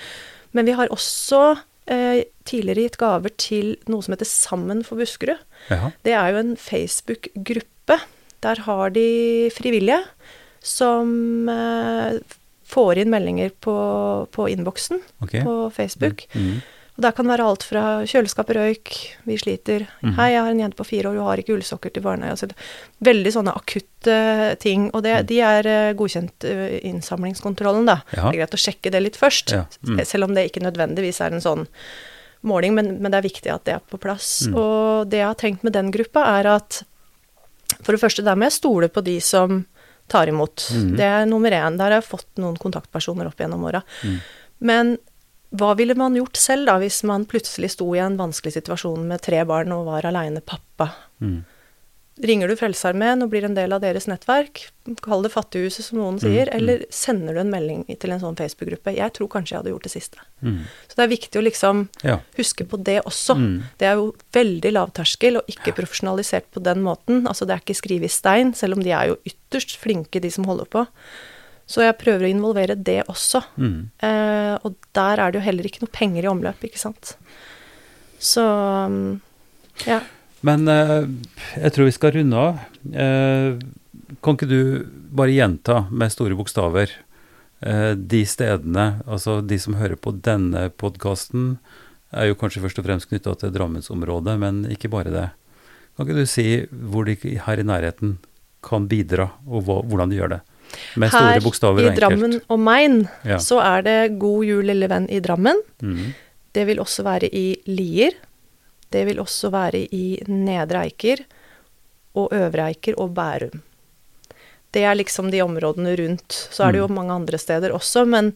men vi har også eh, tidligere gitt gaver til noe som heter Sammen for Buskerud. Jaha. Det er jo en Facebook-gruppe. Der har de frivillige som eh, får inn meldinger på, på innboksen okay. på Facebook. Mm. Mm. Og det kan være alt fra kjøleskap, røyk, vi sliter. Mm. 'Hei, jeg har en jente på fire år, hun har ikke ullsokker til barna.' Altså, veldig sånne akutte ting. Og det, mm. de er uh, godkjent uh, innsamlingskontrollen, da. Ja. Det er greit å sjekke det litt først. Ja. Mm. Selv om det ikke nødvendigvis er en sånn måling, men, men, det er viktig at det er på plass. Mm. Og det jeg har tenkt med den gruppa, er at for det første, der må jeg stole på de som tar imot. Mm. Det er nummer én. Der har jeg fått noen kontaktpersoner opp gjennom åra. Mm. Men hva ville man gjort selv da, hvis man plutselig sto i en vanskelig situasjon med tre barn og var aleine pappa? Mm. Ringer du Frelsesarmeen og blir en del av deres nettverk, kall det Fattighuset som noen sier, mm, mm. eller sender du en melding til en sånn Facebook-gruppe? Jeg tror kanskje jeg hadde gjort det siste. Mm. Så det er viktig å liksom ja. huske på det også. Mm. Det er jo veldig lavterskel og ikke profesjonalisert på den måten. Altså det er ikke skrevet i stein, selv om de er jo ytterst flinke, de som holder på. Så jeg prøver å involvere det også. Mm. Eh, og der er det jo heller ikke noe penger i omløp, ikke sant. Så mm, ja.
Men eh, jeg tror vi skal runde av. Eh, kan ikke du bare gjenta med store bokstaver eh, de stedene, altså de som hører på denne podkasten, er jo kanskje først og fremst knytta til Drammensområdet, men ikke bare det. Kan ikke du si hvor de her i nærheten kan bidra, og hva, hvordan de gjør det?
Med store bokstaver Her i Drammen og Main ja. så er det God jul, lille venn i Drammen. Mm. Det vil også være i Lier. Det vil også være i Nedre Eiker og Øvre Eiker og Bærum. Det er liksom de områdene rundt. Så er det jo mm. mange andre steder også, men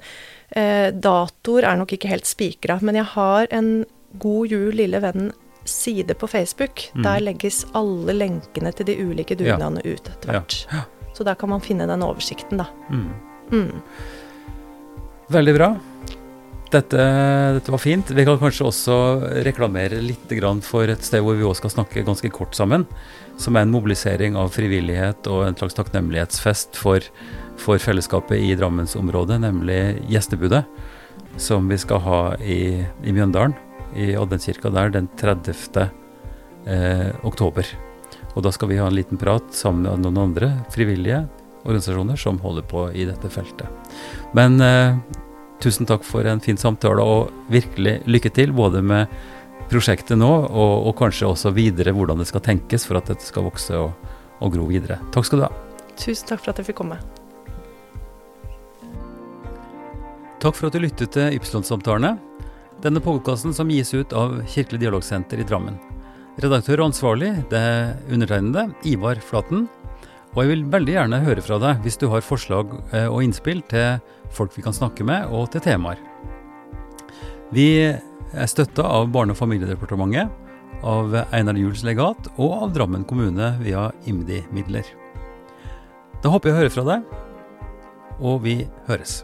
eh, datoer er nok ikke helt spikra. Men jeg har en God jul, lille venn side på Facebook. Mm. Der legges alle lenkene til de ulike dugnadene ja. ut etter hvert. Ja. Så der kan man finne den oversikten, da. Mm. Mm.
Veldig bra. Dette, dette, var fint. Vi kan kanskje også reklamere litt for et sted hvor vi også skal snakke ganske kort sammen. Som er en mobilisering av frivillighet og en slags takknemlighetsfest for, for fellesskapet i Drammensområdet, nemlig Gjestebudet. Som vi skal ha i, i Mjøndalen, i adventskirka der, den 30. Eh, oktober. Og da skal vi ha en liten prat sammen med noen andre frivillige organisasjoner som holder på i dette feltet. Men eh, tusen takk for en fin samtale, og virkelig lykke til både med prosjektet nå, og, og kanskje også videre hvordan det skal tenkes for at dette skal vokse og, og gro videre. Takk skal du ha.
Tusen takk for at jeg fikk komme.
Takk for at du lyttet til Ypsilon-samtalene. Denne podkasten som gis ut av Kirkelig dialogsenter i Drammen. Redaktør og ansvarlig det er undertegnede, Ivar Flaten. Og jeg vil veldig gjerne høre fra deg hvis du har forslag eh, og innspill til folk vi kan snakke med, og til temaer. Vi er støtta av Barne- og familiedepartementet, av Einar Juels legat og av Drammen kommune via IMDi-midler. Da håper jeg å høre fra deg, og vi høres.